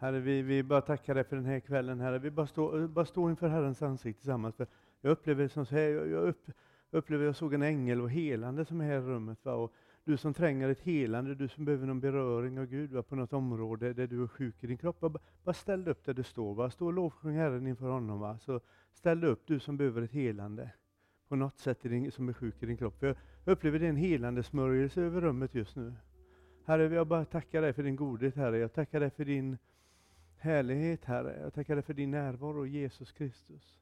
Herre, vi, vi bara tackar dig för den här kvällen, Herre. Vi bara står bara stå inför Herrens ansikte tillsammans. För jag upplever som så här, jag, jag upp, upplever jag såg en ängel och helande som är här i rummet. Va? Och du som tränger ett helande, du som behöver någon beröring av Gud va? på något område där du är sjuk i din kropp. Bara, bara ställ dig upp där du står. Va? Stå och lovsjung Herren inför honom. Va? Så ställ dig upp, du som behöver ett helande på något sätt din, som är sjuk i din kropp. Jag upplever det en helande smörjelse över rummet just nu. Herre, jag bara tackar dig för din godhet, Herre. Jag tackar dig för din härlighet, Herre. Jag tackar dig för din närvaro, Jesus Kristus.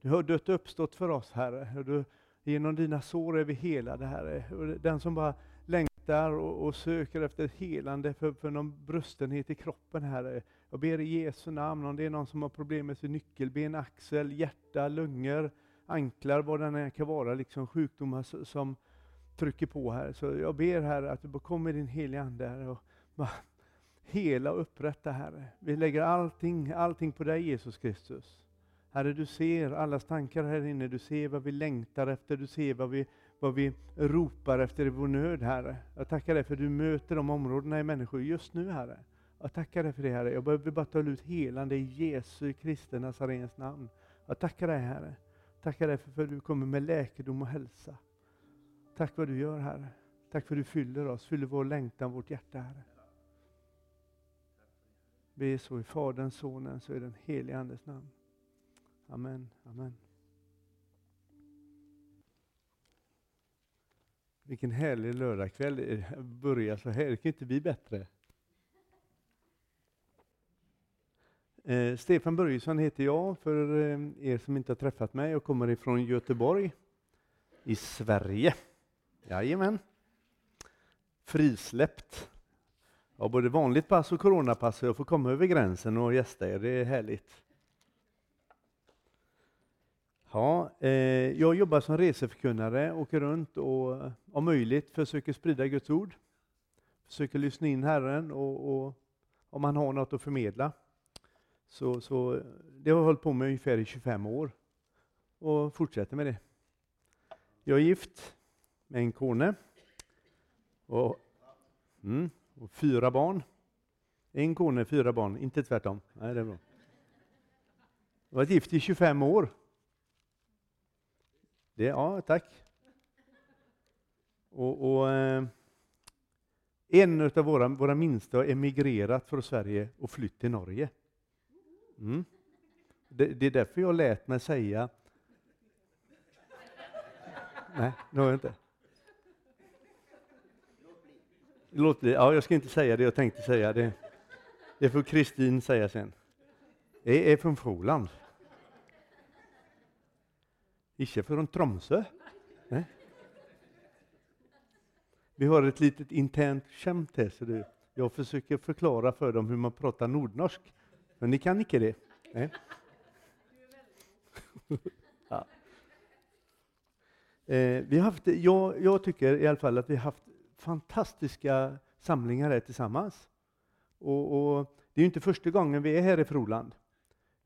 Du har dött och uppstått för oss, Herre. Och du, genom dina sår är vi helade, Herre. Och den som bara längtar och, och söker efter ett helande för, för någon brustenhet i kroppen, Herre. Jag ber i Jesu namn, om det är någon som har problem med sin nyckelben, axel, hjärta, lungor, anklar, vad det än kan vara, liksom sjukdomar som trycker på här. Så jag ber Herre, att du kommer med din heliga Ande Herre. och bara hela och upprätta Herre. Vi lägger allting, allting på dig Jesus Kristus. Herre, du ser allas tankar här inne, du ser vad vi längtar efter, du ser vad vi, vad vi ropar efter i vår nöd, Herre. Jag tackar dig för att du möter de områdena i människor just nu, Herre. Jag tackar dig för det, Herre. Jag behöver bara ta ut helande i Jesu Kristi Nazarens namn. Jag tackar dig, Herre. Tackar dig för att du kommer med läkedom och hälsa. Tack för vad du gör, Herre. Tack för att du fyller oss, fyller vår längtan, vårt hjärta, Herre. Be så i Faderns, Sonens och i den helige Andes namn. Amen, amen. Vilken härlig lördagkväll. Börja så här, det kan inte bli bättre. Eh, Stefan Börjesson heter jag, för eh, er som inte har träffat mig. Jag kommer ifrån Göteborg i Sverige. Jajamän. Frisläppt. Ja, både vanligt pass och coronapass, så jag får komma över gränsen och gästa er. Det är härligt. Ja, eh, jag jobbar som reseförkunnare, åker runt och eh, om möjligt försöker sprida Guds ord. Försöker lyssna in Herren och, och om han har något att förmedla. Så, så det har jag hållit på med ungefär i 25 år och fortsätter med det. Jag är gift med en kone och, mm, och fyra barn. En kone, fyra barn, inte tvärtom. Nej, det är bra. Jag har varit gift i 25 år. Det, ja, tack. Och, och eh, en av våra, våra minsta har emigrerat från Sverige och flytt till Norge. Mm. Det, det, är därför jag lät mig säga... Nej, det har jag inte. Låt. Ja, jag ska inte säga det jag tänkte säga. Det, det får Kristin säga sen. Det är från Froland. Inte från Tromsö. Nej. Vi har ett litet internt skämt här, så det, jag försöker förklara för dem hur man pratar nordnorsk. Men ni kan inte det? Nej. ja. eh, vi har haft, jag, jag tycker i alla fall att vi har haft fantastiska samlingar här tillsammans. Och, och det är inte första gången vi är här i Froland.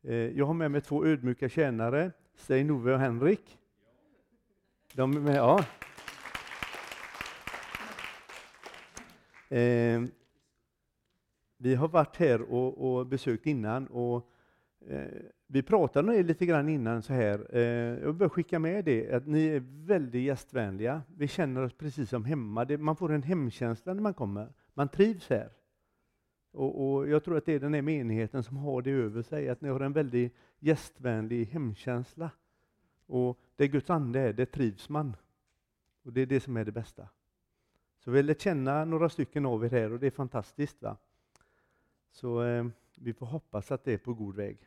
Eh, jag har med mig två ödmjuka tjänare, Stein-Ove och Henrik. De är med, ja. Eh, vi har varit här och, och besökt innan och Eh, vi pratade lite grann innan så här. Eh, jag vill skicka med det att ni är väldigt gästvänliga. Vi känner oss precis som hemma. Det, man får en hemkänsla när man kommer. Man trivs här. Och, och, Jag tror att det är den här menigheten som har det över sig, att ni har en väldigt gästvänlig hemkänsla. Och där Guds ande är, där trivs man. Och Det är det som är det bästa. Så vi har lärt känna några stycken av er här och det är fantastiskt. va? Så eh, vi får hoppas att det är på god väg.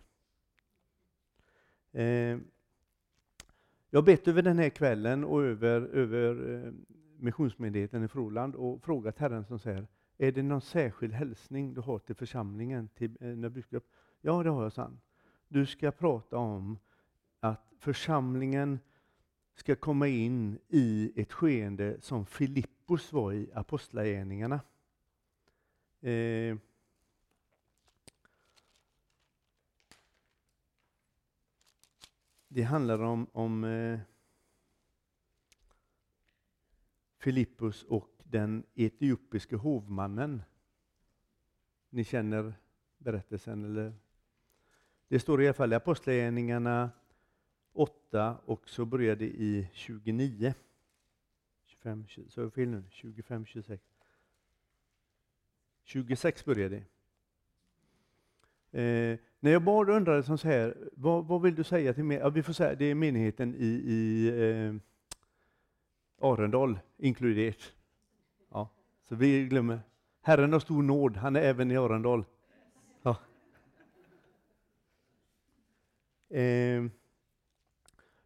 Eh, jag har bett över den här kvällen och över, över eh, Missionsmyndigheten i Froland och frågat Herren som säger, är det någon särskild hälsning du har till församlingen, till eh. Ja, det har jag, sann. Du ska prata om att församlingen ska komma in i ett skeende som Filippos var i Apostlagärningarna. Eh, Det handlar om, om eh, Filippus och den etiopiske hovmannen. Ni känner berättelsen. Eller, det står i alla fall i Apostlagärningarna 8 och så börjar det i 29. 25, så jag fel nu? 25, 26. 26 börjar det. Eh, när jag bad undrade som så här, vad, vad vill du säga till mig? Ja, vi får säga, det är menigheten i, i eh, Arendal inkluderat. Ja, så vi glömmer. Herren har stor nåd, han är även i Arendal. Ja. Eh,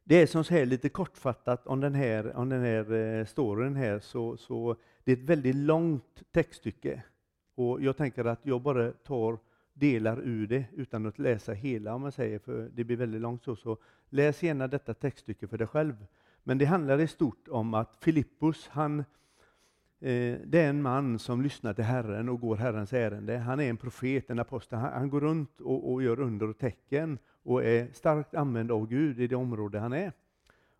det är som så här lite kortfattat om den här, om den här eh, storyn här, så, så det är ett väldigt långt textstycke. Och jag tänker att jag bara tar delar ur det utan att läsa hela, om man säger, för det blir väldigt långt så. Så läs gärna detta textstycke för dig själv. Men det handlar i stort om att Filippus, han, eh, det är en man som lyssnar till Herren och går Herrens ärende. Han är en profet, en apostel. Han, han går runt och, och, gör under och tecken och är starkt använd av Gud i det område han är.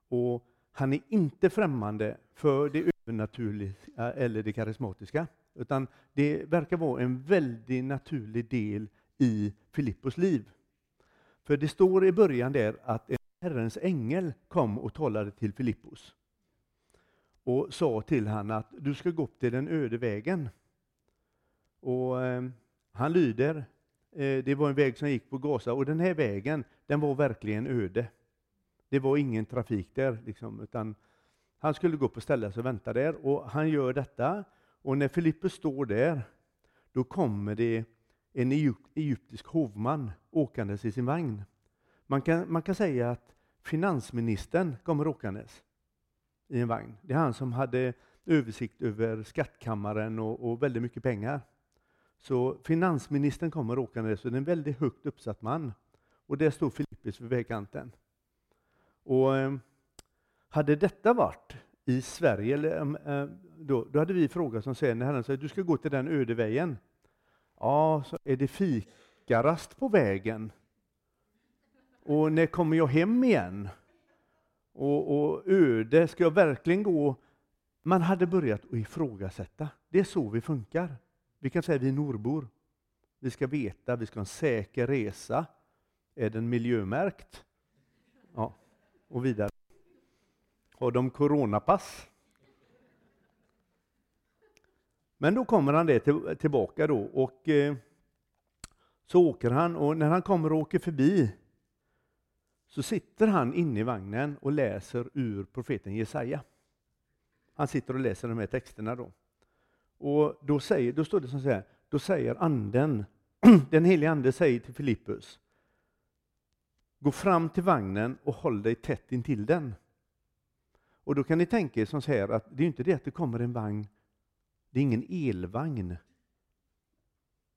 Och han är inte främmande för det övernaturliga eller det karismatiska. Utan det verkar vara en väldigt naturlig del i Filippos liv. För det står i början där att en Herrens ängel kom och talade till Filippos och sa till honom att du ska gå upp till den öde vägen. Och eh, han lyder. Eh, det var en väg som gick på Gaza och den här vägen, den var verkligen öde. Det var ingen trafik där, liksom, utan han skulle gå upp och ställa sig och vänta där. Och han gör detta och när Filippus står där, då kommer det en egyptisk hovman åkandes i sin vagn. Man kan, man kan säga att finansministern kommer åkandes i en vagn. Det är han som hade översikt över skattkammaren och, och väldigt mycket pengar. Så finansministern kommer åkandes, och det är en väldigt högt uppsatt man. Och där står Filippus vid vägkanten. Och eh, hade detta varit i Sverige, eller, eh, då, då hade vi frågat som säger när Herren säger du ska gå till den öde vägen. Ja, så är det fikarast på vägen? Och när kommer jag hem igen? Och, och öde, ska jag verkligen gå? Man hade börjat att ifrågasätta. Det är så vi funkar. Vi kan säga vi norrbor. Vi ska veta, vi ska ha en säker resa. Är den miljömärkt? Ja, och vidare. Har de coronapass? Men då kommer han det till, tillbaka då och eh, så åker han och när han kommer och åker förbi så sitter han inne i vagnen och läser ur profeten Jesaja. Han sitter och läser de här texterna då. Och då, säger, då står det så här, då säger anden, den helige ande säger till Filippus, gå fram till vagnen och håll dig tätt intill den. Och då kan ni tänka er som så här att det är inte det att det kommer en vagn, det är ingen elvagn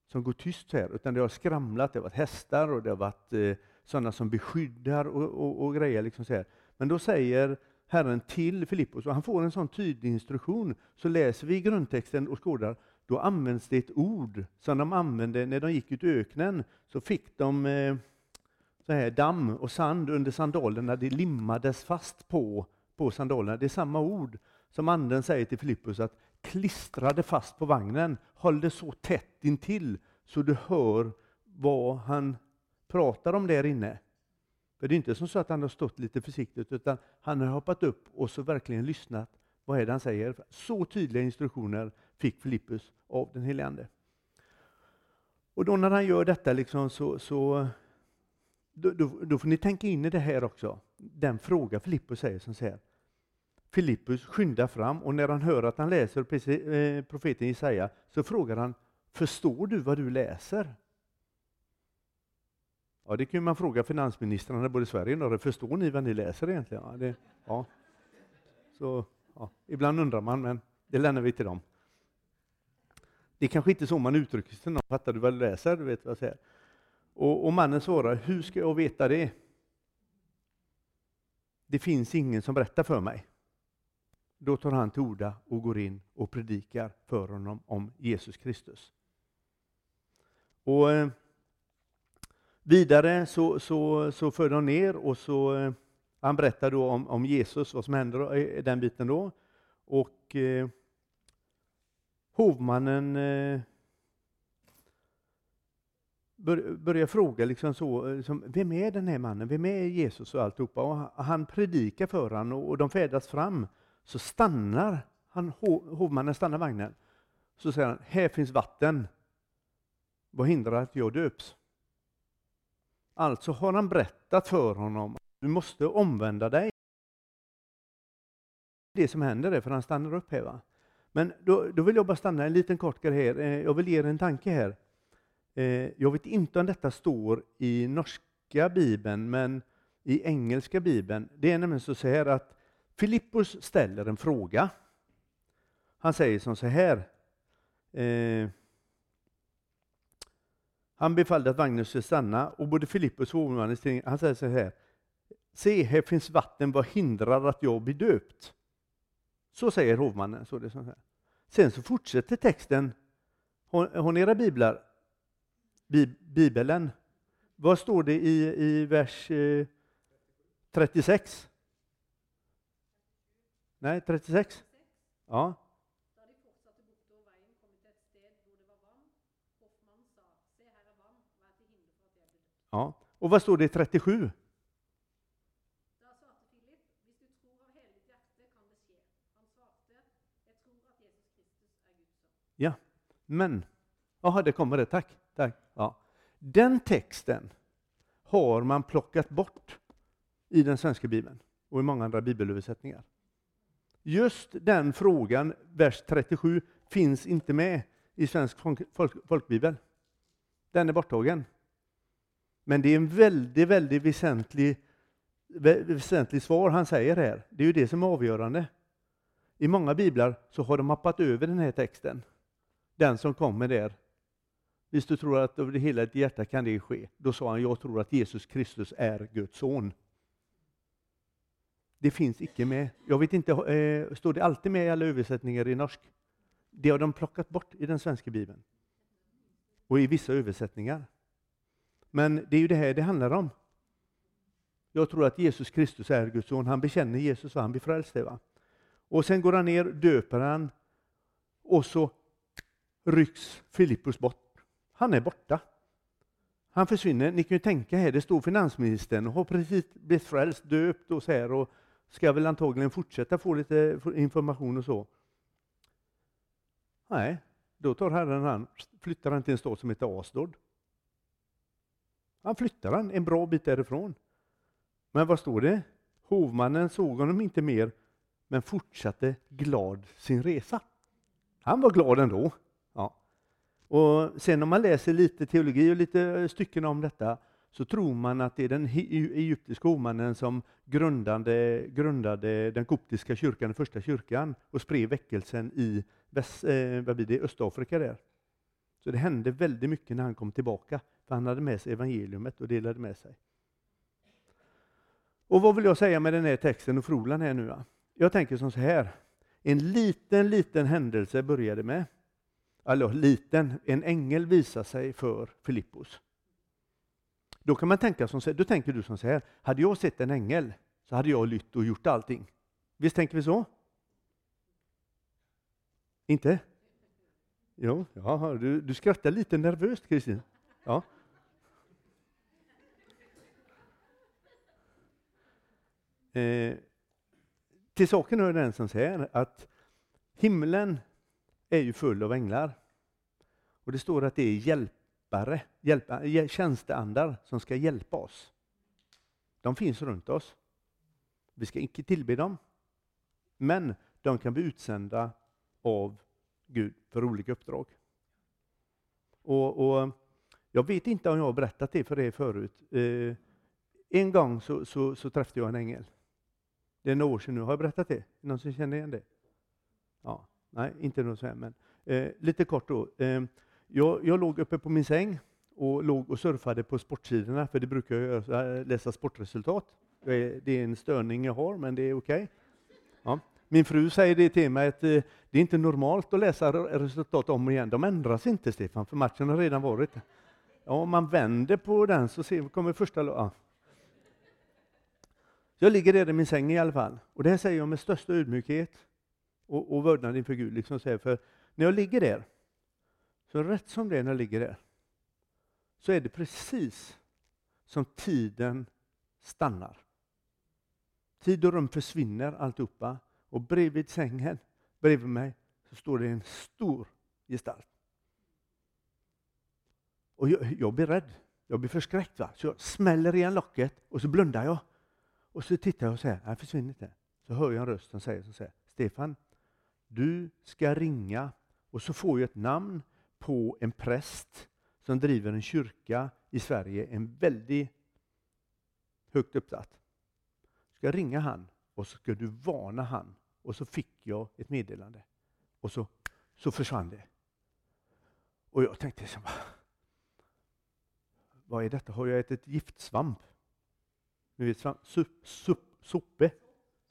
som går tyst här, utan det har skramlat, det har varit hästar och det har varit eh, sådana som beskyddar och, och, och grejer. Liksom så här. Men då säger Herren till Filippos, och han får en sån tydlig instruktion, så läser vi grundtexten och skådar, då används det ett ord som de använde när de gick ut i öknen, så fick de eh, så här, damm och sand under sandalerna, det limmades fast på på sandalerna. Det är samma ord som anden säger till Filippus att klistrade fast på vagnen, håll det så tätt intill så du hör vad han pratar om där inne. För det är inte som så att han har stått lite försiktigt, utan han har hoppat upp och så verkligen lyssnat. Vad är det han säger? Så tydliga instruktioner fick Filippus av den helige Ande. Och då när han gör detta liksom så, så då, då, då, får ni tänka in i det här också. Den fråga Filippus säger som säger Filippus skyndar fram och när han hör att han läser eh, profeten Jesaja så frågar han Förstår du vad du läser? Ja, det kan man fråga finansministrarna både i Sverige och Norge. Förstår ni vad ni läser egentligen? Ja, det, ja. Så, ja. Ibland undrar man, men det lämnar vi till dem. Det är kanske inte så man uttrycker sig till någon. Fattar du vad du läser? Du vet vad jag säger. Och, och mannen svarar, hur ska jag veta det? Det finns ingen som berättar för mig. Då tar han till orda och går in och predikar för honom om Jesus Kristus. Och eh, Vidare så, så, så för de ner och så eh, han berättar då om, om Jesus, vad som händer i den biten då. Och eh, hovmannen eh, bör, börjar fråga liksom så, eh, liksom, vem är den här mannen, vem är Jesus och alltihopa. Och han predikar för honom och, och de färdas fram. Så stannar han, hovmannen stannar vagnen. Så säger han, här finns vatten. Vad hindrar att jag döps? Alltså har han berättat för honom, du måste omvända dig. Det som händer är för han stannar upp här. Va? Men då, då vill jag bara stanna en liten kort grej här. Eh, jag vill ge er en tanke här. Eh, jag vet inte om detta står i norska bibeln, men i engelska bibeln. Det är nämligen så här att Filippus ställer en fråga. Han säger som så här. Eh, han befallde att vagnen skulle stanna och både Filippus och hovmannen han säger så här. Se, här finns vatten, vad hindrar att jag blir döpt? Så säger hovmannen. Så det så här. Sen så fortsätter texten. Har, har ni era biblar? Bibeln. Vad står det i, i vers eh, 36? Nej, 36? Ja. Ja. Och vad står det i 37? Ja, men, jaha, det kommer det, tack. tack. Ja. Den texten har man plockat bort i den svenska bibeln och i många andra bibelöversättningar. Just den frågan, vers 37, finns inte med i svensk folk, folkbibel. Den är borttagen. Men det är en väldigt, väldigt väsentlig, väsentlig svar han säger här. Det är ju det som är avgörande. I många biblar så har de mappat över den här texten. Den som kommer där. Visst du tror att över hela ditt hjärta kan det ske. Då sa han, jag tror att Jesus Kristus är Guds son. Det finns icke med. Jag vet inte, eh, står det alltid med i alla översättningar i norsk? Det har de plockat bort i den svenska bibeln. Och i vissa översättningar. Men det är ju det här det handlar om. Jag tror att Jesus Kristus är Guds son. Han bekänner Jesus och han blir frälst. Va? Och sen går han ner, döper han och så rycks Filippus bort. Han är borta. Han försvinner. Ni kan ju tänka här, det står finansministern och har precis blivit frälst, döpt och så här och ska väl antagligen fortsätta få lite information och så. Nej, då tar Herren han, flyttar han till en stad som heter Asdod. Han flyttar han en bra bit därifrån. Men vad står det? Hovmannen såg honom inte mer, men fortsatte glad sin resa. Han var glad ändå. Ja. Och sen om man läser lite teologi och lite eh, stycken om detta så tror man att det är den e-, egyptiska hovmannen som grundade, grundade den koptiska kyrkan, den första kyrkan, och spred väckelsen i väst, eh, vad blir det, Östafrika. där. Så det hände väldigt mycket när han kom tillbaka, för han hade med sig evangeliumet och delade med sig. Och vad vill jag säga med den här texten och frolan här nu? Jag tänker som så här, en liten, liten händelse började med, eller liten, en ängel visade sig för Filippos. Då kan man tänka som så då tänker du som så här, hade jag sett en ängel så hade jag lytt och gjort allting. Visst tänker vi så? Inte? Jo, ja, du, du skrattar lite nervöst Kristin. Ja. Eh, till saken hör den som säger att himlen är ju full av änglar. Och det står att det är hjälpare, hjälpa, eh, tjänsteandar som ska hjälpa oss. De finns runt oss. Vi ska inte tillbe dem, men de kan bli utsända av Gud för olika uppdrag. Och, och Jag vet inte om jag har berättat det för er förut. Eh, en gång så, så, så, träffade jag en ängel. Det är några år sedan nu. Har jag berättat det? Någon som känner igen det? Ja, nej, inte något så här, men eh, lite kort då. Eh, jag, jag låg uppe på min säng och låg och surfade på sportsidorna, för det brukar jag göra, eh, läsa sportresultat. Det är en störning jag har, men det är okej. Okay. Ja. Min fru säger det till mig att eh, det är inte normalt att läsa resultat om och igen. De ändras inte Stefan, för matchen har redan varit. Ja, om man vänder på den så ser, kommer första... Ja. Jag ligger där i min säng i alla fall. Och det här säger jag med största ödmjukhet och, och vördnad inför Gud. Liksom så här, för när jag ligger där, så rätt som det är när jag ligger där, så är det precis som tiden stannar. Tid och rum försvinner alltihopa och bredvid sängen, bredvid mig, så står det en stor gestalt. Och jag, jag blir rädd. Jag blir förskräckt. Va? Så jag smäller igen locket och så blundar jag. Och så tittar jag och säger, nej försvinn inte. Så hör jag en röst som säger, som säger Stefan, du ska ringa och så får jag ett namn på en präst som driver en kyrka i Sverige, en väldigt högt uppsatt. Du ska ringa han och så ska du varna han. Och så fick jag ett meddelande. Och så, så försvann det. Och jag tänkte, så, vad är detta? Har jag ätit giftsvamp? Ni vet svamp, sup, sup, soppe,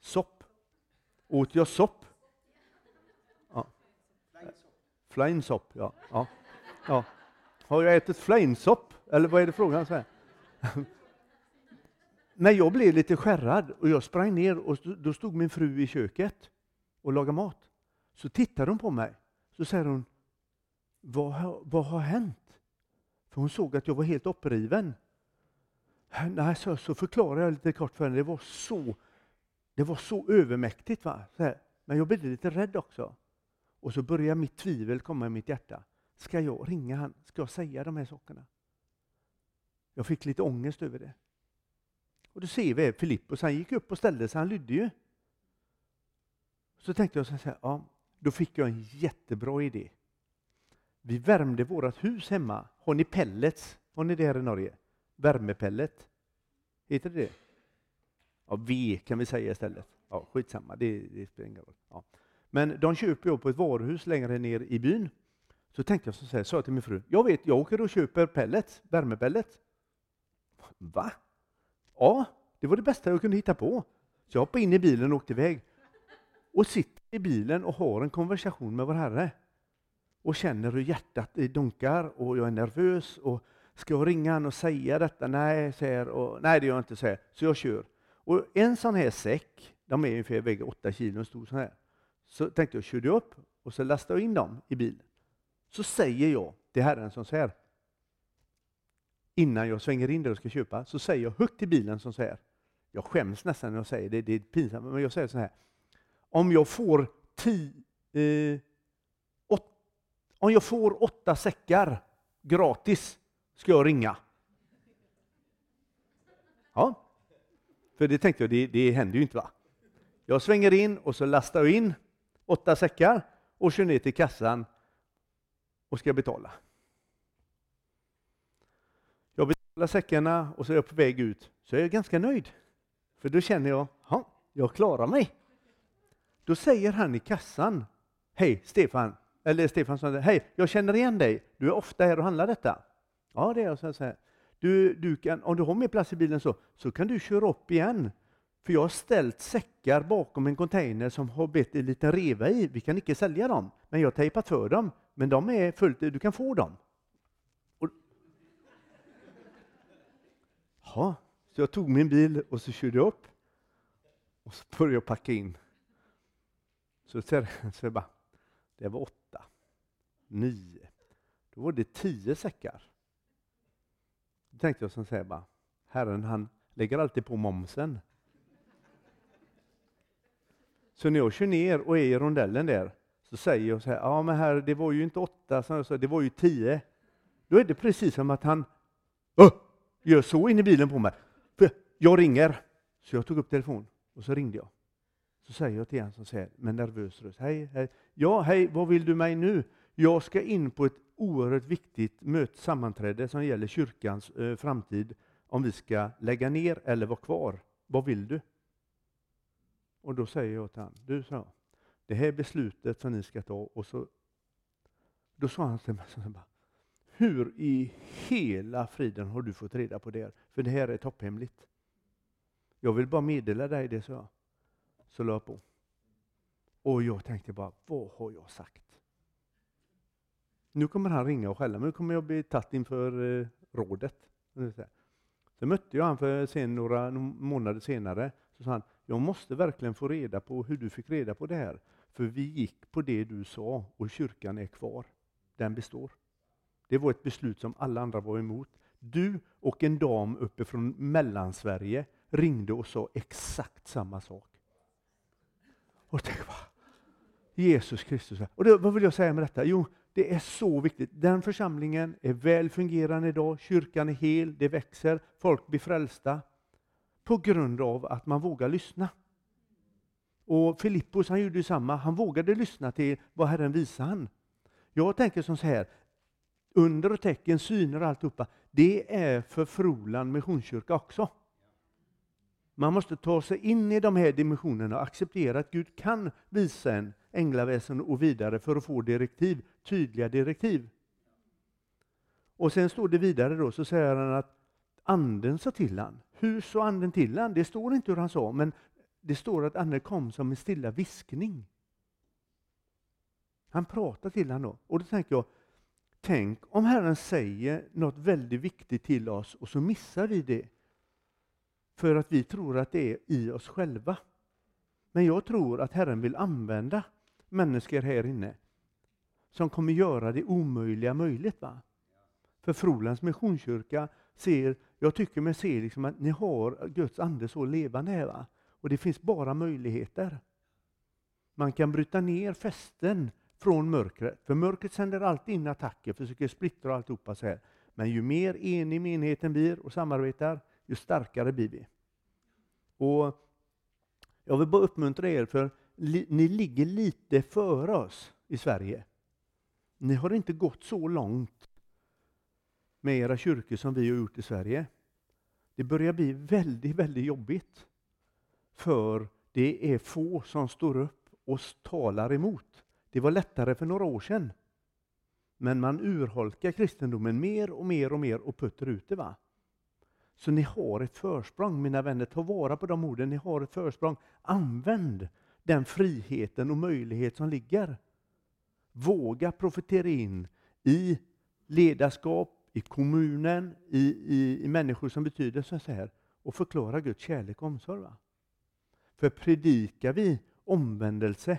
sopp. Åt jag sopp? Ja. Fleinsopp, ja. ja. ja. Har jag ätit fleinsopp? Eller vad är det frågan? Så Men jag blev lite skärrad och jag sprang ner och då stod min fru i köket och lagade mat. Så tittade hon på mig. Så säger hon, vad, vad har hänt? För hon såg att jag var helt uppriven. Nej, så, så förklarade jag lite kort för henne. Det var så, det var så övermäktigt. Va? Så Men jag blev lite rädd också. Och så börjar mitt tvivel komma i mitt hjärta. Ska jag ringa han? Ska jag säga de här sakerna? Jag fick lite ångest över det. Och då ser vi Filippos, han gick upp och ställde sig, han lydde ju. Så tänkte jag så här, ja, då fick jag en jättebra idé. Vi värmde vårt hus hemma. Har ni pellets? Har ni det här i Norge? Värmepellet? Heter det det? Ja, V kan vi säga istället. Ja, skitsamma, det, det spelar ingen roll. Ja. Men de köper jag på ett varuhus längre ner i byn. Så tänkte jag så här, sa jag till min fru, jag vet, jag åker och köper pellets, värmepellets. Va? Ja, det var det bästa jag kunde hitta på. Så jag hoppade in i bilen och åkte iväg. Och sitter i bilen och har en konversation med vår Herre. Och känner hur hjärtat dunkar och jag är nervös. Och ska jag ringa honom och säga detta? Nej, säger och, nej det gör jag inte. Säger. Så jag kör. Och en sån här säck, de är ungefär väger 8 kilo en stor sån här. Så tänkte jag, körde upp och så lastade jag in dem i bilen. Så säger jag till Herren som säger, innan jag svänger in där och ska köpa, så säger jag högt till bilen som säger, jag skäms nästan när jag säger det, det är pinsamt, men jag säger så här, om jag får tio, eh, åt, om jag får åtta säckar gratis ska jag ringa. Ja, för det tänkte jag, det, det händer ju inte va? Jag svänger in och så lastar jag in åtta säckar och kör ner till kassan och ska betala. Jag betalar säckarna och så är jag på väg ut, så är jag ganska nöjd. För då känner jag, ja, jag klarar mig. Då säger han i kassan, hej Stefan, eller Stefan sa, hej, jag känner igen dig, du är ofta här och handlar detta. Ja, det är jag, så jag säger. Du, du kan, om du har mer plats i bilen så, så kan du köra upp igen. För jag har ställt säckar bakom en container som har bett en liten reva i. Vi kan inte sälja dem, men jag har tejpat för dem. Men de är fullt, du kan få dem. Och, ja, så jag tog min bil och så körde jag upp. Och så började jag packa in. Så, så jag bara, det var åtta, nio, då var det tio säckar. Då tänkte jag som här, bara, Herren han lägger alltid på momsen. Så när jag kör ner och är i rondellen där, så säger jag så här, ja men herre, det var ju inte åtta, som jag sa, det var ju tio. Då är det precis som att han Åh! gör så in i bilen på mig. För jag ringer. Så jag tog upp telefonen och så ringde jag. Så säger jag till honom som säger med nervös röst, hej, hej. Ja, hej, vad vill du mig nu? Jag ska in på ett oerhört viktigt möte, sammanträde som gäller kyrkans eh, framtid, om vi ska lägga ner eller vara kvar. Vad vill du? Och då säger jag till honom, du sa, det här beslutet som ni ska ta, och så då sa han till mig, så bara, hur i hela friden har du fått reda på det? här? För det här är topphemligt. Jag vill bara meddela dig det, sa jag. Så la jag på. Och jag tänkte bara, vad har jag sagt? Nu kommer han ringa och skälla mig, nu kommer jag bli tatt inför eh, rådet. Så mötte jag honom för sen några månader senare. Så sa han, jag måste verkligen få reda på hur du fick reda på det här. För vi gick på det du sa och kyrkan är kvar. Den består. Det var ett beslut som alla andra var emot. Du och en dam uppifrån Mellansverige ringde och sa exakt samma sak. Och tänk bara, Jesus Kristus. Och det, vad vill jag säga med detta? Jo, det är så viktigt. Den församlingen är väl fungerande idag, kyrkan är hel, det växer, folk blir frälsta. På grund av att man vågar lyssna. Och Filippos han gjorde samma, han vågade lyssna till vad Herren visade han. Jag tänker som så här, under och tecken, syner och alltihopa, det är för Froland missionskyrka också. Man måste ta sig in i de här dimensionerna och acceptera att Gud kan visa en änglaväsen och vidare för att få direktiv, tydliga direktiv. Och sen står det vidare då, så säger han att anden sa till han. Hur sa anden till han? Det står inte hur han sa, men det står att anden kom som en stilla viskning. Han pratar till honom då. Och då tänker jag, tänk om Herren säger något väldigt viktigt till oss och så missar vi det. För att vi tror att det är i oss själva. Men jag tror att Herren vill använda människor här inne som kommer göra det omöjliga möjligt. Va? För Frolands missionskyrka ser, jag tycker mig se liksom att ni har Guds ande så levande här. Va? Och det finns bara möjligheter. Man kan bryta ner fästen från mörkret. För mörkret sänder alltid in attacker, försöker splittra alltihopa så här. Men ju mer enig menigheten blir och samarbetar, ju starkare blir vi. Och jag vill bara uppmuntra er, för ni ligger lite före oss i Sverige. Ni har inte gått så långt med era kyrkor som vi har gjort i Sverige. Det börjar bli väldigt, väldigt jobbigt. För det är få som står upp och talar emot. Det var lättare för några år sedan. Men man urholkar kristendomen mer och mer och mer och puttar ut det. va? Så ni har ett försprång, mina vänner. Ta vara på de orden. Ni har ett försprång. Använd den friheten och möjlighet som ligger. Våga profetera in i ledarskap, i kommunen, i, i, i människor som betyder så här och förklara Guds kärlek och omsorg. Va? För predikar vi omvändelse,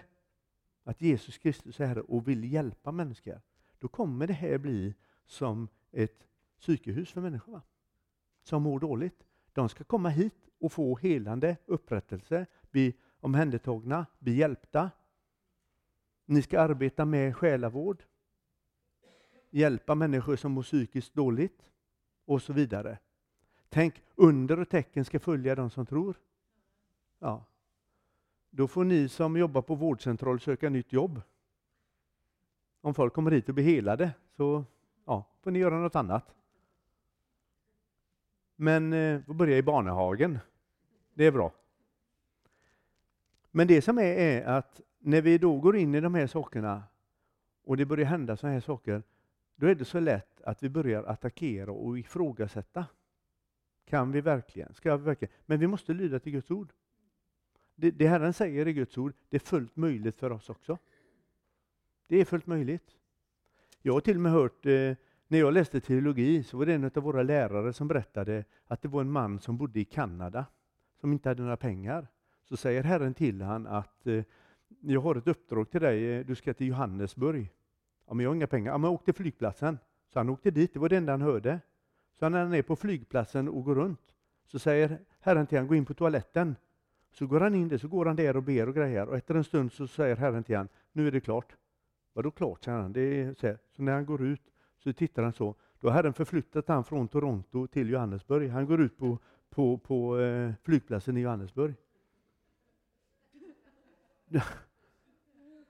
att Jesus Kristus är Herre och vill hjälpa människor, då kommer det här bli som ett psykehus för människor va? som mår dåligt. De ska komma hit och få helande, upprättelse, bli omhändertagna, bli hjälpta. Ni ska arbeta med själavård, hjälpa människor som mår psykiskt dåligt och så vidare. Tänk, under och tecken ska följa de som tror. Ja. Då får ni som jobbar på vårdcentral söka nytt jobb. Om folk kommer hit och blir helade så ja, får ni göra något annat. Men eh, börja i Barnehagen. Det är bra. Men det som är, är att när vi då går in i de här sakerna och det börjar hända sådana här saker, då är det så lätt att vi börjar attackera och ifrågasätta. Kan vi verkligen? Ska vi verkligen? Men vi måste lyda till Guds ord. Det, det Herren säger i Guds ord, det är fullt möjligt för oss också. Det är fullt möjligt. Jag har till och med hört, eh, när jag läste teologi, så var det en av våra lärare som berättade att det var en man som bodde i Kanada, som inte hade några pengar. Så säger Herren till han att eh, jag har ett uppdrag till dig, eh, du ska till Johannesburg. Ja, men jag har inga pengar. Ja, men åk till flygplatsen. Så han åkte dit, det var det enda han hörde. Så när han är på flygplatsen och går runt, så säger Herren till honom, gå in på toaletten. Så går han in där, så går han där och ber och grejer. Och efter en stund så säger Herren till honom, nu är det klart. Vadå klart, säger han. Det är så, här. så när han går ut så tittar han så. Då har Herren förflyttat han från Toronto till Johannesburg. Han går ut på, på, på eh, flygplatsen i Johannesburg.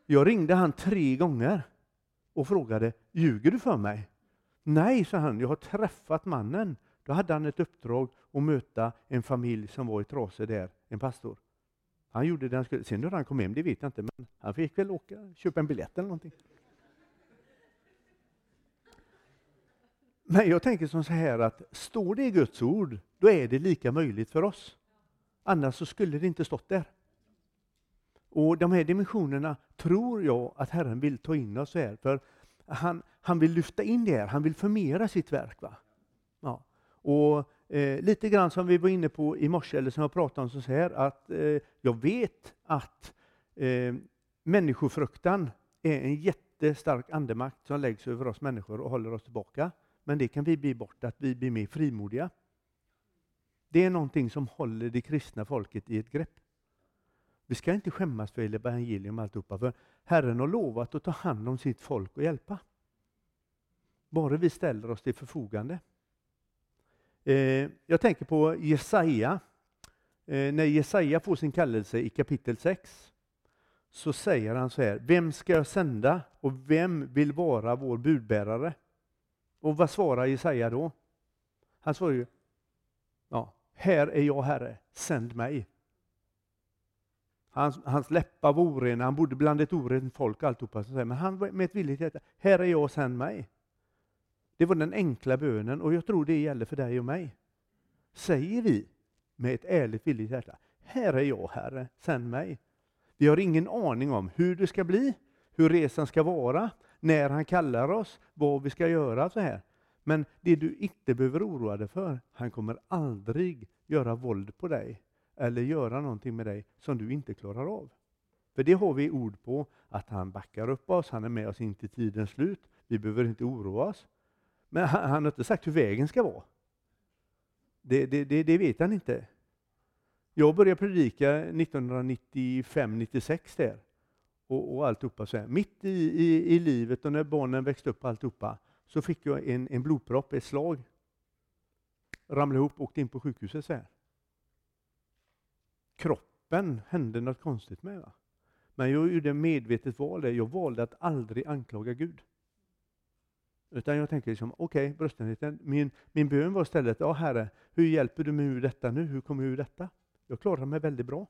Jag ringde han tre gånger och frågade, ljuger du för mig? Nej, sa han, jag har träffat mannen. Då hade han ett uppdrag att möta en familj som var i trasor där, en pastor. Han gjorde det han skulle. Sen hur han kom hem, det vet jag inte, men han fick väl åka, köpa en biljett eller någonting. Men jag tänker som så här att står det i Guds ord, då är det lika möjligt för oss. Annars så skulle det inte stått där. Och de här dimensionerna tror jag att Herren vill ta in oss här, för han, han vill lyfta in det här, han vill förmera sitt verk. Va? Ja. Och eh, Lite grann som vi var inne på i morse, eller som jag pratade om, så här att eh, jag vet att eh, människofruktan är en jättestark andemakt som läggs över oss människor och håller oss tillbaka. men det kan vi bli bort, att vi blir mer frimodiga. Det är någonting som håller det kristna folket i ett grepp. Vi ska inte skämmas för evangelium och alltihopa, för Herren har lovat att ta hand om sitt folk och hjälpa. Bara vi ställer oss till förfogande. Eh, jag tänker på Jesaja. Eh, när Jesaja får sin kallelse i kapitel 6 så säger han så här, vem ska jag sända och vem vill vara vår budbärare? Och vad svarar Jesaja då? Han svarar ju, ja, här är jag Herre, sänd mig. Hans, hans läppar var orena, han bodde bland ett orent folk alltihopa, men han med ett villigt hjärta, här är jag, sänd mig. Det var den enkla bönen och jag tror det gäller för dig och mig. Säger vi med ett ärligt villigt hjärta, här är jag Herre, sänd mig. Vi har ingen aning om hur det ska bli, hur resan ska vara, när han kallar oss, vad vi ska göra. så här. Men det du inte behöver oroa dig för, han kommer aldrig göra våld på dig eller göra någonting med dig som du inte klarar av. För det har vi ord på, att han backar upp oss, han är med oss in till tidens slut. Vi behöver inte oroa oss. Men han, han har inte sagt hur vägen ska vara. Det, det, det, det vet han inte. Jag började predika 1995-96 där. Och, och alltihopa så här. Mitt i, i, i livet och när barnen växte upp alltihopa så fick jag en, en blodpropp, ett slag. Ramlade ihop och åkte in på sjukhuset så här. Kroppen hände något konstigt med. Va? Men jag gjorde medvetet val där. Jag valde att aldrig anklaga Gud. Utan jag tänker liksom, okej, okay, bröstenheten. Min, min bön var istället, ja Herre, hur hjälper du mig ur detta nu? Hur kommer jag ur detta? Jag klarar mig väldigt bra.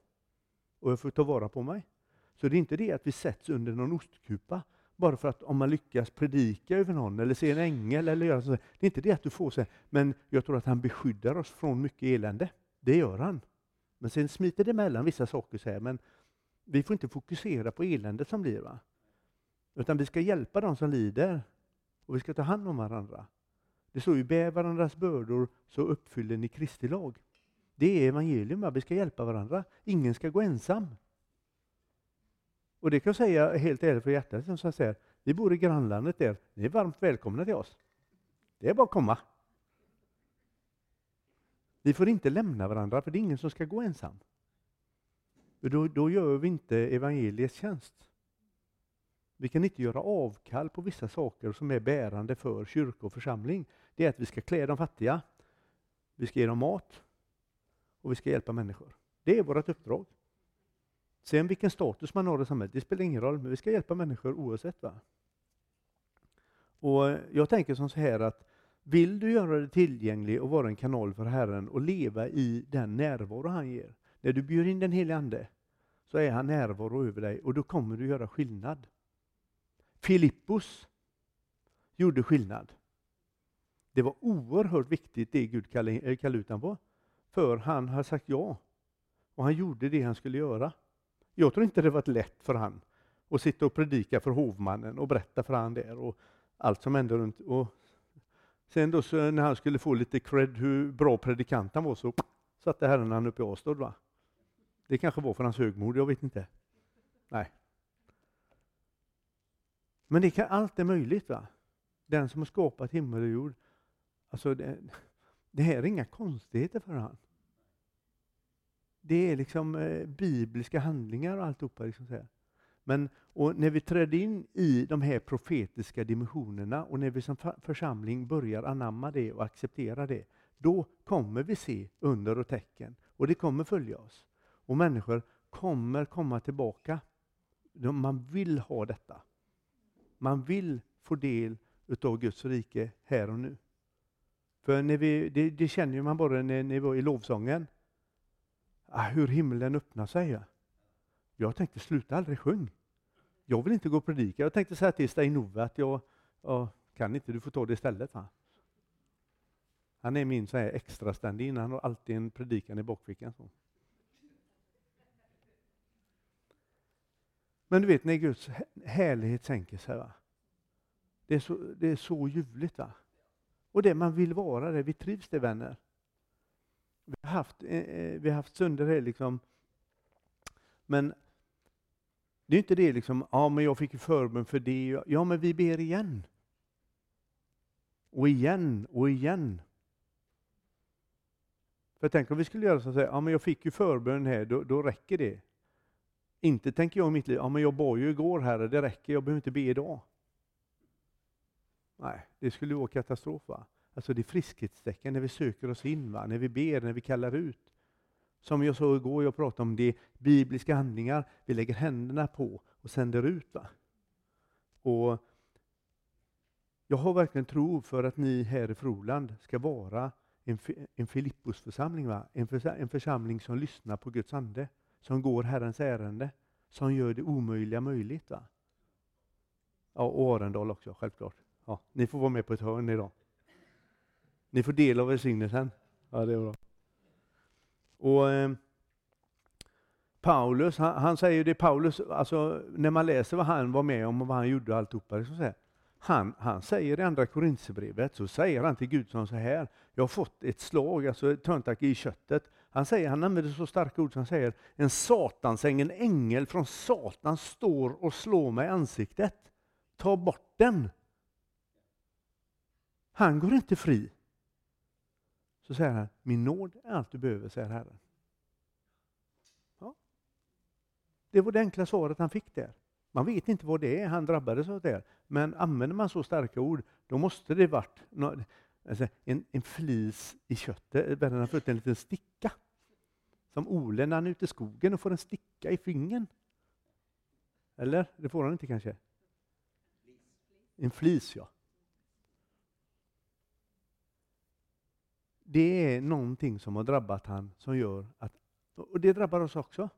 Och jag får ta vara på mig. Så det är inte det att vi sätts under någon ostkupa, bara för att om man lyckas predika över någon eller se en ängel eller göra så. Det är inte det att du får så, men jag tror att han beskyddar oss från mycket elände. Det gör han. Men sen smiter det emellan vissa saker så här, men vi får inte fokusera på eländet som blir. Va? Utan vi ska hjälpa dem som lider och vi ska ta hand om varandra. Det står ju, bär varandras bördor så uppfyller ni Kristi lag. Det är evangelium, va? vi ska hjälpa varandra. Ingen ska gå ensam. Och det kan jag säga helt ärligt för hjärtat, som jag säger, vi bor i grannlandet där, ni är varmt välkomna till oss. Det är bara att komma. Vi får inte lämna varandra, för det är ingen som ska gå ensam. Då, då gör vi inte evangeliets tjänst. Vi kan inte göra avkall på vissa saker som är bärande för kyrka och församling. Det är att vi ska klä de fattiga, vi ska ge dem mat och vi ska hjälpa människor. Det är vårt uppdrag. Sen vilken status man har i samhället, det spelar ingen roll, men vi ska hjälpa människor oavsett. Va? Och Jag tänker som så här att vill du göra dig tillgänglig och vara en kanal för Herren och leva i den närvaro han ger. När du bjuder in den helige Ande så är han närvaro över dig och då kommer du göra skillnad. Filippus gjorde skillnad. Det var oerhört viktigt det Gud eh, kallade ut honom på. För han har sagt ja. Och han gjorde det han skulle göra. Jag tror inte det varit lätt för han att sitta och predika för hovmannen och berätta för han där och allt som hände runt. Och sen då så när han skulle få lite cred hur bra predikant han var så satte Herren han upp i avstånd. Va? Det kanske var för hans högmod, jag vet inte. Nej. Men det kan, allt är möjligt. va? Den som har skapat himmel och jord. Alltså det, det här är inga konstigheter för honom det är liksom eh, bibliska handlingar och alltihopa. Liksom så men och när vi träder in i de här profetiska dimensionerna och när vi som församling börjar anamma det och acceptera det, då kommer vi se under och tecken och det kommer följa oss. Och människor kommer komma tillbaka. Man vill ha detta. Man vill få del utav Guds rike här och nu. För när vi, det, det känner man bara när, när vi var i lovsången. Ah, hur himlen öppnar sig. Jag tänkte sluta aldrig sjung. Jag vill inte gå och predika. Jag tänkte säga till Stein-Ove att jag, jag, kan inte, du får ta det istället. Va? Han är min så här extra stand-in, han har alltid en predikan i bakfickan. Så. Men du vet när Guds härlighet sänker sig. Va? Det, är så, det är så ljuvligt. Va? Och det man vill vara, det vi trivs det vänner. Vi har haft, eh, eh vi har haft stunder här liksom. Men det är inte det liksom, ja men jag fick förbön för det. Ja men vi ber igen. och igen och igen. För tänk om vi skulle göra så att säga, ja men jag fick ju förbön här, då, då räcker det. Inte tänker jag i mitt liv, ja men jag bad ju igår Herre, det räcker, jag behöver inte be idag. Nej, det skulle vara katastrof. Va? Alltså det är friskhetstecken när vi söker oss in, va? när vi ber, när vi kallar ut. Som jag sa igår, jag pratade om det, bibliska handlingar, vi lägger händerna på och sänder ut. Va? Och jag har verkligen tro för att ni här i Froland ska vara en, en Filippusförsamling, va? En, för, en församling som lyssnar på Guds ande, som går Herrens ärende, som gör det omöjliga möjligt. Va? Ja, och Arendal också, självklart. Ja, ni får vara med på ett hörn idag. Ni får del av välsignelsen. Ja, det är bra. Och eh, Paulus, han, han, säger det, Paulus, alltså när man läser vad han var med om och vad han gjorde och alltihopa, så säger, han, han säger i andra Korinthierbrevet, så säger han till Gud som så här, jag har fått ett slag, alltså ett törntack i köttet. Han säger, han använder så starka ord som han säger, en satansäng, en ängel från Satan står och slår mig i ansiktet. Ta bort den. Han går inte fri. Så säger han, min nåd är allt du behöver, säger Herren. Ja. Det var det enkla svaret han fick där. Man vet inte vad det är han drabbades av det. Men använder man så starka ord, då måste det varit alltså en, en flis i köttet. Eh, Världen har fått en liten sticka. Som Ole när han är ute i skogen och får en sticka i fingern. Eller? Det får han inte kanske? En flis, ja. Det är någonting som har drabbat han som gör att, och det drabbar oss också.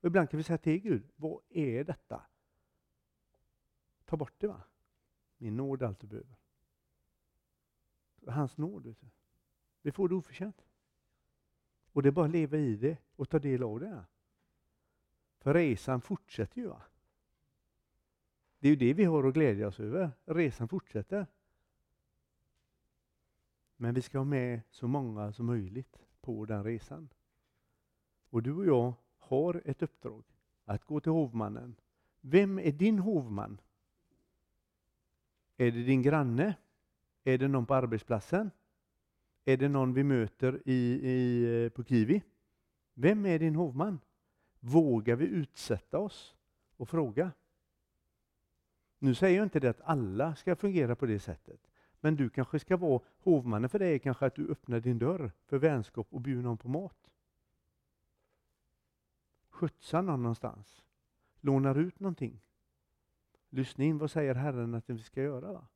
Och ibland kan vi säga till Gud, vad är detta? Ta bort det va. Min nåd är allt du behöver. Hans nåd, vet du. Vi får det oförtjänt. Och det är bara att leva i det och ta del av det. För resan fortsätter ju. Va? Det är ju det vi har att glädja oss över. Resan fortsätter. Men vi ska ha med så många som möjligt på den resan. Och du och jag har ett uppdrag att gå till hovmannen. Vem är din hovman? Är det din granne? Är det någon på arbetsplatsen? Är det någon vi möter i, i, på Kiwi? Vem är din hovman? Vågar vi utsätta oss och fråga? Nu säger jag inte det att alla ska fungera på det sättet. Men du kanske ska vara hovmannen för dig är kanske att du öppnar din dörr för vänskap och bjuder någon på mat. Skjutsar någon någonstans. Lånar ut någonting. Lyssna in vad säger Herren att vi ska göra. Va?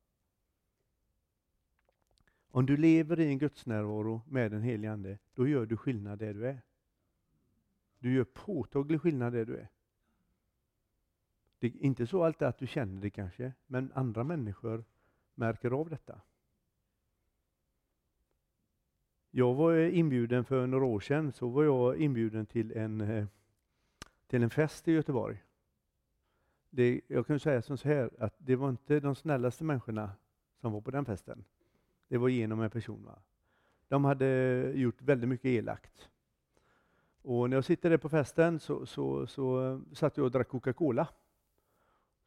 Om du lever i en gudsnärvaro med den helige Ande, då gör du skillnad där du är. Du gör påtaglig skillnad där du är. Det är inte så alltid att du känner det kanske, men andra människor märker av detta. Jag var inbjuden för några år sedan, så var jag inbjuden till en, eh, till en fest i Göteborg. Det, jag kan säga som så här, att det var inte de snällaste människorna som var på den festen. Det var genom en person. Va? De hade gjort väldigt mycket elakt. Och när jag sitter där på festen så, så, så eh, satt jag och drack Coca-Cola.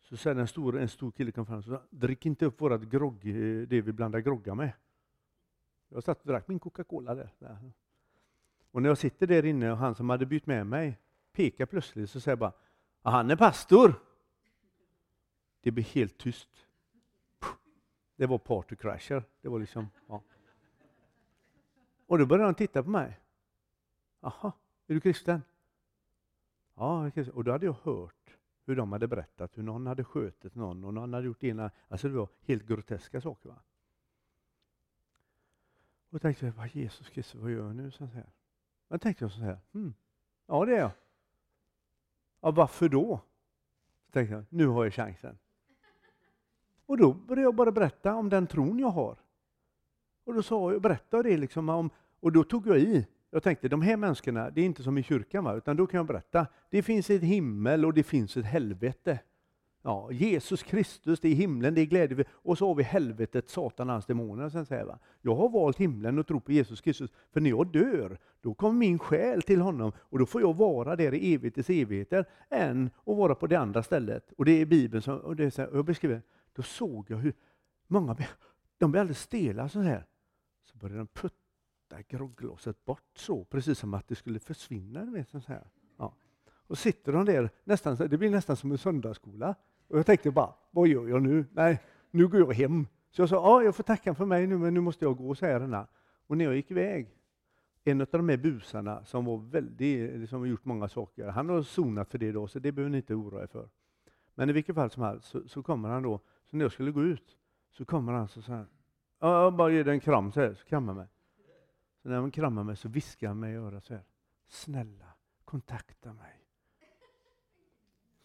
Så säger en stor, en stor kille kom fram och sa, drick inte upp vårat grogg, eh, det vi blandar groggar med. Jag satt och drack min Coca-Cola där. Och när jag sitter där inne och han som hade bytt med mig pekar plötsligt så säger jag bara, han är pastor. Det blir helt tyst. Det var partycrasher. Det var liksom, ja. Och då började han titta på mig. Jaha, är du kristen? Ja, och då hade jag hört hur de hade berättat hur någon hade skjutit någon och någon hade gjort ena, alltså det var helt groteska saker. Va? Och jag tänkte, vad Jesus Kristus, vad gör jag nu? Så här. Jag tänkte så här, hmm, ja det är jag. Ja, varför då? Så tänkte jag, nu har jag chansen. Och då började jag bara berätta om den tron jag har. Och då sa jag, berättade det liksom om, och då tog jag i. Jag tänkte, de här människorna, det är inte som i kyrkan, va? utan då kan jag berätta. Det finns ett himmel och det finns ett helvete. Ja, Jesus Kristus, det är himlen, det är glädje. Och så har vi helvetet, Satan, hans demoner. Sen säger va? Jag har valt himlen och tror på Jesus Kristus, för när jag dör, då kommer min själ till honom och då får jag vara där i evighetens evigheter, än att vara på det andra stället. Och det är Bibeln som och det är så här, jag beskriver, då såg jag hur många de blir alldeles stela så här. Så börjar de putta grogglaset bort så, precis som att det skulle försvinna. Vet, så här. Ja. Och sitter de där, nästan, det blir nästan som en söndagsskola. Och jag tänkte bara, vad gör jag nu? Nej, nu går jag hem. Så jag sa, ja, jag får tacka för mig nu, men nu måste jag gå, så här. Och när jag gick iväg, en av de här busarna som var väldigt, som har gjort många saker, han har sonat för det då, så det behöver ni inte oroa er för. Men i vilket fall som helst så, så kommer han då, så när jag skulle gå ut, så kommer han så, så här, jag bara ge dig en kram så här, så kramar mig. När han kramar mig så viskar han mig i örat så här, snälla kontakta mig.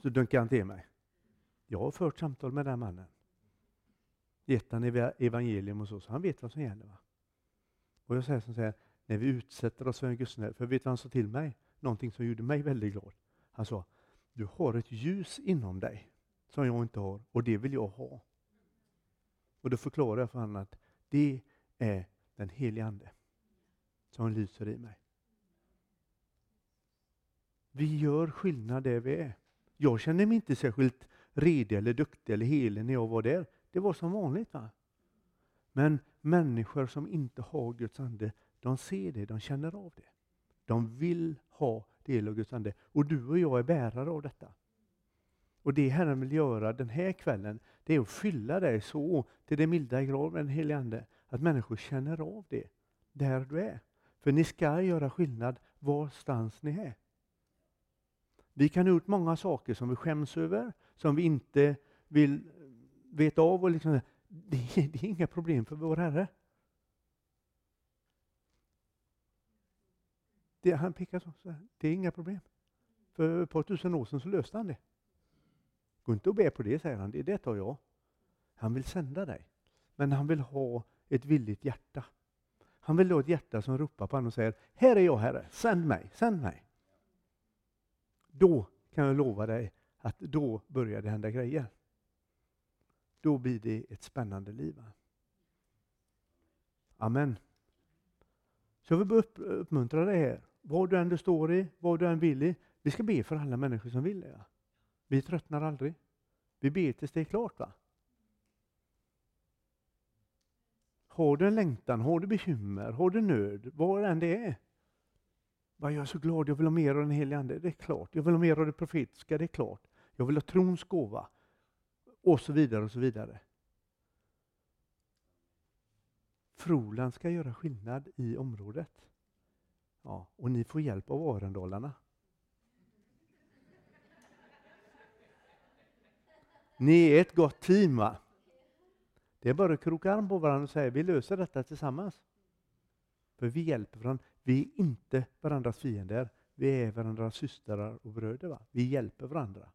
Så dunkar han till mig. Jag har fört samtal med den mannen. Gett han evangelium och så, så han vet vad som gäller. Va? Och jag säger så här, när vi utsätter oss för en gudsnära, för vet du vad han sa till mig? Någonting som gjorde mig väldigt glad. Han sa, du har ett ljus inom dig som jag inte har och det vill jag ha. Och då förklarar jag för honom att det är den helige Ande som lyser i mig. Vi gör skillnad där vi är. Jag kände mig inte särskilt redig eller duktig eller helig när jag var där. Det var som vanligt. va? Men människor som inte har Guds ande, de ser det, de känner av det. De vill ha del av Guds ande. Och du och jag är bärare av detta. Och det Herren vill göra den här kvällen, det är att fylla dig så till det milda grad med den helige Ande, att människor känner av det där du är. För ni ska göra skillnad varstans ni är. Vi kan ha gjort många saker som vi skäms över, som vi inte vill veta av. Och liksom, det, det är inga problem för vår Herre. Det, han pekar så, så här, det är inga problem. För ett par tusen år sedan så löste han det. Gå inte och be på det, säger han, det, det tar jag. Han vill sända dig. Men han vill ha ett villigt hjärta. Han vill ha ett hjärta som ropar på honom och säger, här är jag Herre, sänd mig, sänd mig. Då kan jag lova dig att då börjar det hända grejer. Då blir det ett spännande liv. Amen. Så jag vill uppmuntra dig här, vad du än står i, vad du än vill i. Vi ska be för alla människor som vill det. Vi tröttnar aldrig. Vi ber tills det är klart. va? Har du en längtan, har du bekymmer, har du nöd, vad än det är. Jag är så glad, jag vill ha mer av den helige Ande. Det är klart. Jag vill ha mer av det profetiska, det är klart. Jag vill ha trons gåva. Och så vidare och så vidare. Frolan ska göra skillnad i området. Ja, och ni får hjälp av Arendalarna. Ni är ett gott team va? Det är bara att kroka arm på varandra och säga vi löser detta tillsammans. För vi hjälper varandra. Vi är inte varandras fiender. Vi är varandras systrar och bröder. Va? Vi hjälper varandra.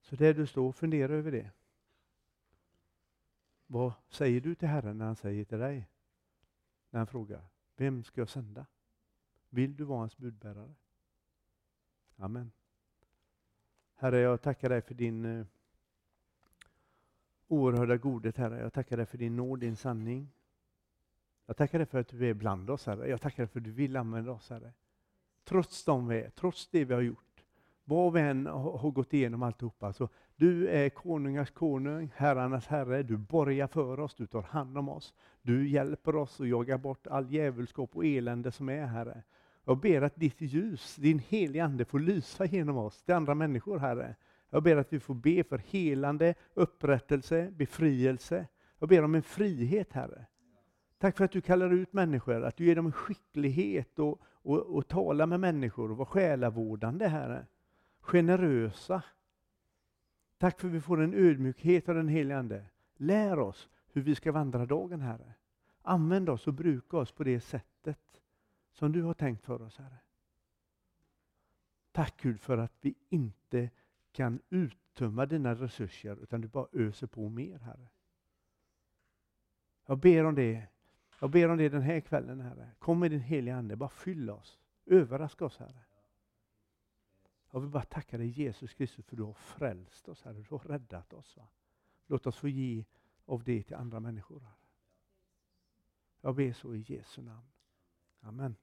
Så där du står, fundera över det. Vad säger du till Herren när han säger till dig? När han frågar, vem ska jag sända? Vill du vara hans budbärare? Amen. Herre, jag tackar dig för din eh, oerhörda godhet, Herre. Jag tackar dig för din nåd, din sanning. Jag tackar dig för att du är bland oss, Herre. Jag tackar dig för att du vill använda oss, Herre. Trots de vi är, trots det vi har gjort, vad vi än har gått igenom alltihopa. Så du är konungars konung, herrarnas herre. Du borgar för oss, du tar hand om oss. Du hjälper oss att jaga bort all djävulskap och elände som är, Herre. Jag ber att ditt ljus, din heliga Ande, får lysa genom oss till andra människor, Herre. Jag ber att vi får be för helande, upprättelse, befrielse. Jag ber om en frihet, Herre. Tack för att du kallar ut människor, att du ger dem en skicklighet och, och, och tala med människor och vara själavårdande, Herre. Generösa. Tack för att vi får en ödmjukhet av den helige Ande. Lär oss hur vi ska vandra dagen, Herre. Använd oss och bruka oss på det sättet som du har tänkt för oss, Herre. Tack Gud för att vi inte kan uttömma dina resurser, utan du bara öser på mer, Herre. Jag ber om det. Jag ber om det den här kvällen, Herre. Kom med din heliga Ande, bara fyll oss. Överraska oss, Herre. Jag vill bara tacka dig Jesus Kristus för du har frälst oss, Herre. Du har räddat oss. Va? Låt oss få ge av det till andra människor. Herre. Jag ber så i Jesu namn. Amen.